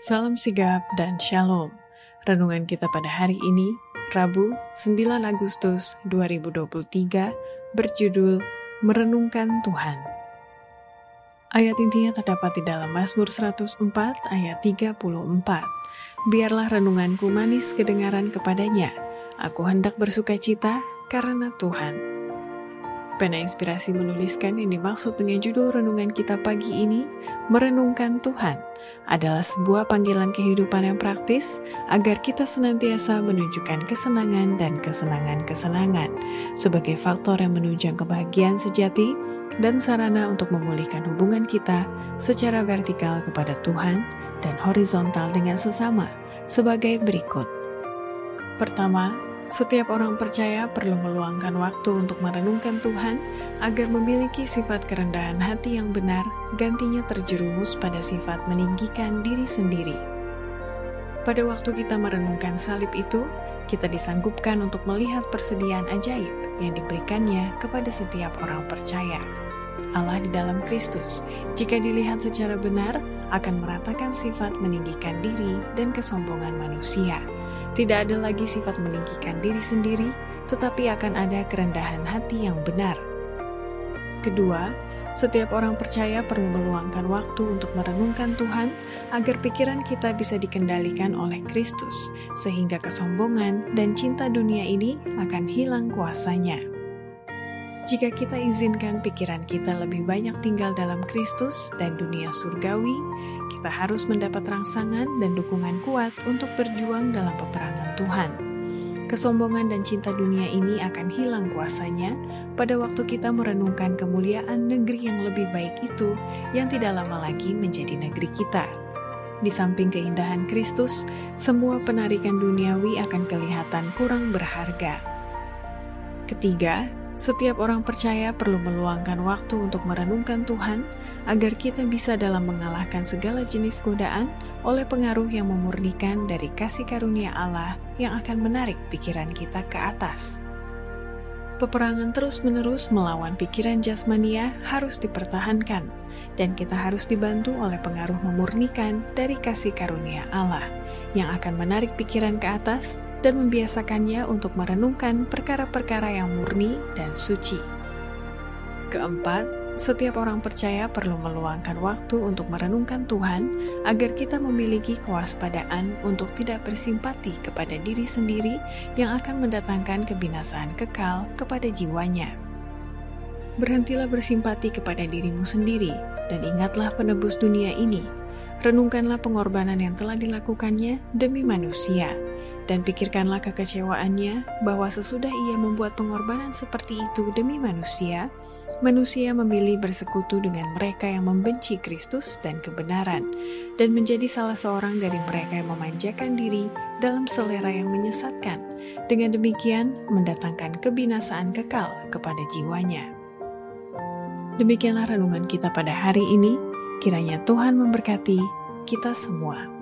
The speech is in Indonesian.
Salam sigap dan shalom. Renungan kita pada hari ini, Rabu 9 Agustus 2023, berjudul Merenungkan Tuhan. Ayat intinya terdapat di dalam Mazmur 104 ayat 34. Biarlah renunganku manis kedengaran kepadanya. Aku hendak bersuka cita karena Tuhan. Pena Inspirasi menuliskan yang dimaksud dengan judul renungan kita pagi ini, Merenungkan Tuhan, adalah sebuah panggilan kehidupan yang praktis agar kita senantiasa menunjukkan kesenangan dan kesenangan-kesenangan sebagai faktor yang menunjang kebahagiaan sejati dan sarana untuk memulihkan hubungan kita secara vertikal kepada Tuhan dan horizontal dengan sesama sebagai berikut. Pertama, setiap orang percaya perlu meluangkan waktu untuk merenungkan Tuhan agar memiliki sifat kerendahan hati yang benar, gantinya terjerumus pada sifat meninggikan diri sendiri. Pada waktu kita merenungkan salib itu, kita disanggupkan untuk melihat persediaan ajaib yang diberikannya kepada setiap orang percaya. Allah di dalam Kristus, jika dilihat secara benar, akan meratakan sifat meninggikan diri dan kesombongan manusia tidak ada lagi sifat meninggikan diri sendiri, tetapi akan ada kerendahan hati yang benar. Kedua, setiap orang percaya perlu meluangkan waktu untuk merenungkan Tuhan agar pikiran kita bisa dikendalikan oleh Kristus, sehingga kesombongan dan cinta dunia ini akan hilang kuasanya. Jika kita izinkan pikiran kita lebih banyak tinggal dalam Kristus dan dunia surgawi, kita harus mendapat rangsangan dan dukungan kuat untuk berjuang dalam peperangan Tuhan. Kesombongan dan cinta dunia ini akan hilang kuasanya pada waktu kita merenungkan kemuliaan negeri yang lebih baik itu yang tidak lama lagi menjadi negeri kita. Di samping keindahan Kristus, semua penarikan duniawi akan kelihatan kurang berharga. Ketiga, setiap orang percaya perlu meluangkan waktu untuk merenungkan Tuhan agar kita bisa dalam mengalahkan segala jenis godaan oleh pengaruh yang memurnikan dari kasih karunia Allah yang akan menarik pikiran kita ke atas. Peperangan terus-menerus melawan pikiran jasmania harus dipertahankan, dan kita harus dibantu oleh pengaruh memurnikan dari kasih karunia Allah yang akan menarik pikiran ke atas dan membiasakannya untuk merenungkan perkara-perkara yang murni dan suci. Keempat, setiap orang percaya perlu meluangkan waktu untuk merenungkan Tuhan agar kita memiliki kewaspadaan untuk tidak bersimpati kepada diri sendiri yang akan mendatangkan kebinasaan kekal kepada jiwanya. Berhentilah bersimpati kepada dirimu sendiri dan ingatlah penebus dunia ini. Renungkanlah pengorbanan yang telah dilakukannya demi manusia dan pikirkanlah kekecewaannya bahwa sesudah ia membuat pengorbanan seperti itu demi manusia, manusia memilih bersekutu dengan mereka yang membenci Kristus dan kebenaran, dan menjadi salah seorang dari mereka yang memanjakan diri dalam selera yang menyesatkan, dengan demikian mendatangkan kebinasaan kekal kepada jiwanya. Demikianlah renungan kita pada hari ini. Kiranya Tuhan memberkati kita semua.